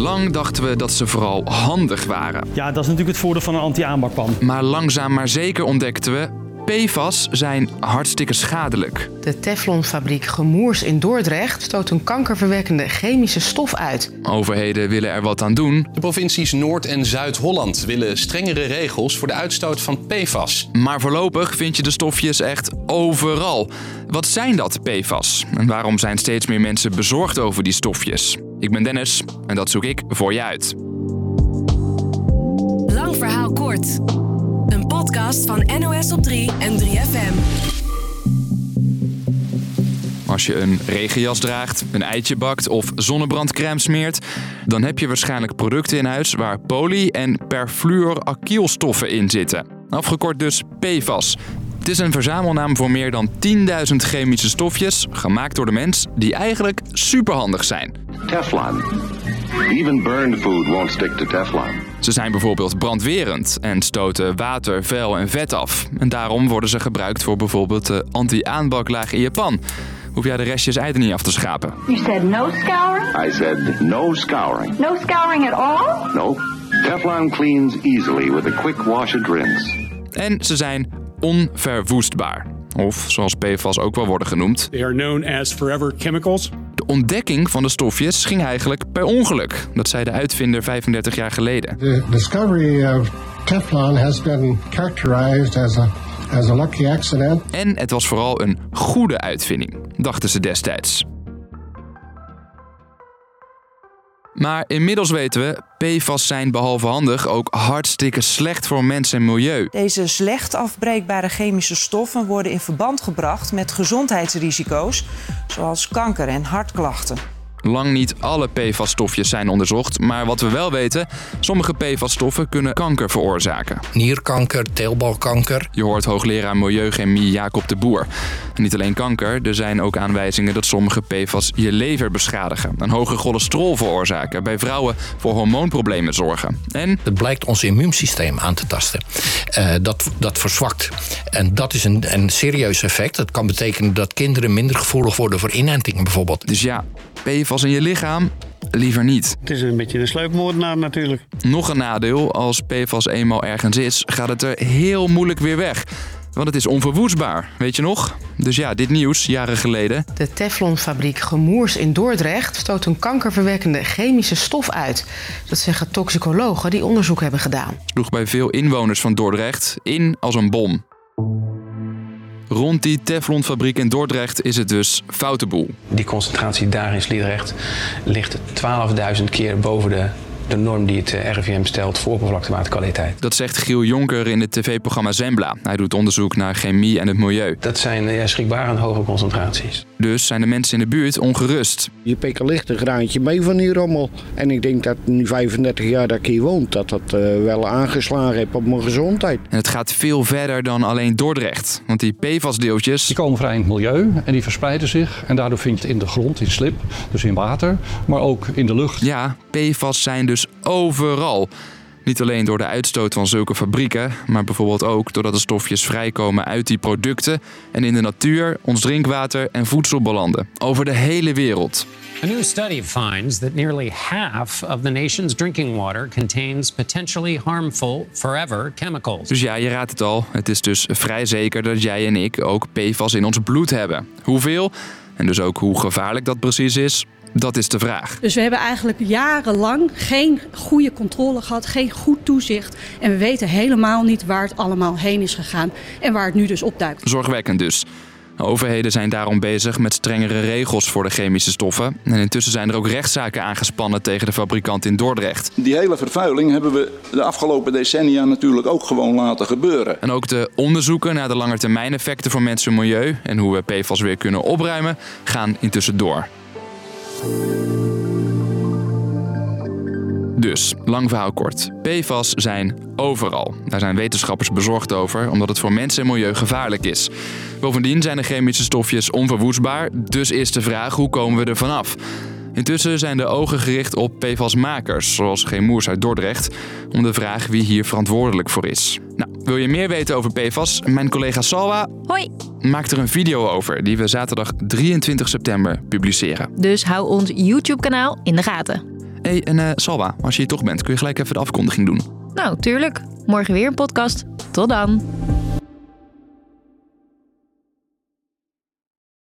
Lang dachten we dat ze vooral handig waren. Ja, dat is natuurlijk het voordeel van een anti-aanbakpan. Maar langzaam maar zeker ontdekten we... PFAS zijn hartstikke schadelijk. De Teflonfabriek Gemoers in Dordrecht stoot een kankerverwekkende chemische stof uit. Overheden willen er wat aan doen. De provincies Noord- en Zuid-Holland willen strengere regels voor de uitstoot van PFAS. Maar voorlopig vind je de stofjes echt overal. Wat zijn dat, PFAS? En waarom zijn steeds meer mensen bezorgd over die stofjes? Ik ben Dennis en dat zoek ik voor je uit. Lang verhaal kort. Een podcast van NOS op 3 en 3FM. Als je een regenjas draagt, een eitje bakt of zonnebrandcrème smeert, dan heb je waarschijnlijk producten in huis waar poly- en perfluoracylstoffen in zitten. Afgekort dus PFAS. Het is een verzamelnaam voor meer dan 10.000 chemische stofjes, gemaakt door de mens, die eigenlijk superhandig zijn. Teflon. Even burned food won't stick to Teflon. Ze zijn bijvoorbeeld brandwerend en stoten water, vuil en vet af. En daarom worden ze gebruikt voor bijvoorbeeld de anti-aanbaklaag in je pan. Hoef jij de restjes ei er niet af te schrapen. You said no scouring? I said no scouring. No scouring at all? Nope. Teflon cleans easily with a quick wash and rinse. En ze zijn onverwoestbaar. Of zoals PFAS ook wel worden genoemd. They are known as forever chemicals. De ontdekking van de stofjes ging eigenlijk per ongeluk. Dat zei de uitvinder 35 jaar geleden. The discovery of Teflon has been characterized as a, as a lucky accident. En het was vooral een goede uitvinding, dachten ze destijds. Maar inmiddels weten we, PFAS zijn behalve handig ook hartstikke slecht voor mens en milieu. Deze slecht afbreekbare chemische stoffen worden in verband gebracht met gezondheidsrisico's, zoals kanker en hartklachten. Lang niet alle PFAS-stofjes zijn onderzocht, maar wat we wel weten, sommige PFAS-stoffen kunnen kanker veroorzaken. Nierkanker, teelbalkanker. Je hoort hoogleraar Milieuchemie Jacob de Boer. En niet alleen kanker, er zijn ook aanwijzingen dat sommige PFAS je lever beschadigen. Een hoge cholesterol veroorzaken, bij vrouwen voor hormoonproblemen zorgen. En Het blijkt ons immuunsysteem aan te tasten. Eh, dat, dat verzwakt. En dat is een, een serieus effect. Dat kan betekenen dat kinderen minder gevoelig worden voor inentingen bijvoorbeeld. dus ja, PFAS in je lichaam? Liever niet. Het is een beetje een sleupmoordenaar natuurlijk. Nog een nadeel, als PFAS eenmaal ergens is, gaat het er heel moeilijk weer weg. Want het is onverwoestbaar, weet je nog? Dus ja, dit nieuws, jaren geleden. De Teflonfabriek Gemoers in Dordrecht stoot een kankerverwekkende chemische stof uit. Dat zeggen toxicologen die onderzoek hebben gedaan. sloeg bij veel inwoners van Dordrecht in als een bom. Rond die Teflonfabriek in Dordrecht is het dus foute boel. Die concentratie daar in Sliedrecht ligt 12.000 keer boven de, de norm die het eh, RIVM stelt voor oppervlaktewaterkwaliteit. Dat zegt Giel Jonker in het tv-programma Zembla. Hij doet onderzoek naar chemie en het milieu. Dat zijn eh, ja, schrikbarend hoge concentraties. Dus zijn de mensen in de buurt ongerust. Je pikt licht een graantje mee van die rommel. En ik denk dat nu 35 jaar dat ik hier woon, dat dat eh, wel aangeslagen heeft op mijn gezondheid. En het gaat veel verder dan alleen Dordrecht. Want die PFAS-deeltjes Die komen vrij in het milieu en die verspreiden zich. En daardoor vind je het in de grond, in slip, dus in water, maar ook in de lucht. Ja, PFAS zijn dus overal. Niet alleen door de uitstoot van zulke fabrieken, maar bijvoorbeeld ook doordat de stofjes vrijkomen uit die producten en in de natuur, ons drinkwater en voedsel belanden. Over de hele wereld. A new study finds that nearly half of the nation's drinking water contains potentially harmful forever chemicals. Dus ja, je raadt het al. Het is dus vrij zeker dat jij en ik ook PFAS in ons bloed hebben. Hoeveel? En dus ook hoe gevaarlijk dat precies is, dat is de vraag. Dus we hebben eigenlijk jarenlang geen goede controle gehad, geen goed toezicht. En we weten helemaal niet waar het allemaal heen is gegaan en waar het nu dus opduikt. Zorgwekkend dus. Overheden zijn daarom bezig met strengere regels voor de chemische stoffen. En intussen zijn er ook rechtszaken aangespannen tegen de fabrikant in Dordrecht. Die hele vervuiling hebben we de afgelopen decennia natuurlijk ook gewoon laten gebeuren. En ook de onderzoeken naar de langetermijneffecten voor mensen en milieu en hoe we PFAS weer kunnen opruimen, gaan intussen door. Dus, lang verhaal kort. PFAS zijn overal. Daar zijn wetenschappers bezorgd over, omdat het voor mensen en milieu gevaarlijk is. Bovendien zijn de chemische stofjes onverwoestbaar, dus is de vraag hoe komen we er vanaf? Intussen zijn de ogen gericht op PFAS-makers, zoals Gemoers uit Dordrecht, om de vraag wie hier verantwoordelijk voor is. Nou, wil je meer weten over PFAS? Mijn collega Salwa Hoi. maakt er een video over die we zaterdag 23 september publiceren. Dus hou ons YouTube-kanaal in de gaten. hey, en uh, Salwa, als je hier toch bent, kun je gelijk even de afkondiging doen. Nou, tuurlijk. Morgen weer een podcast. Tot dan.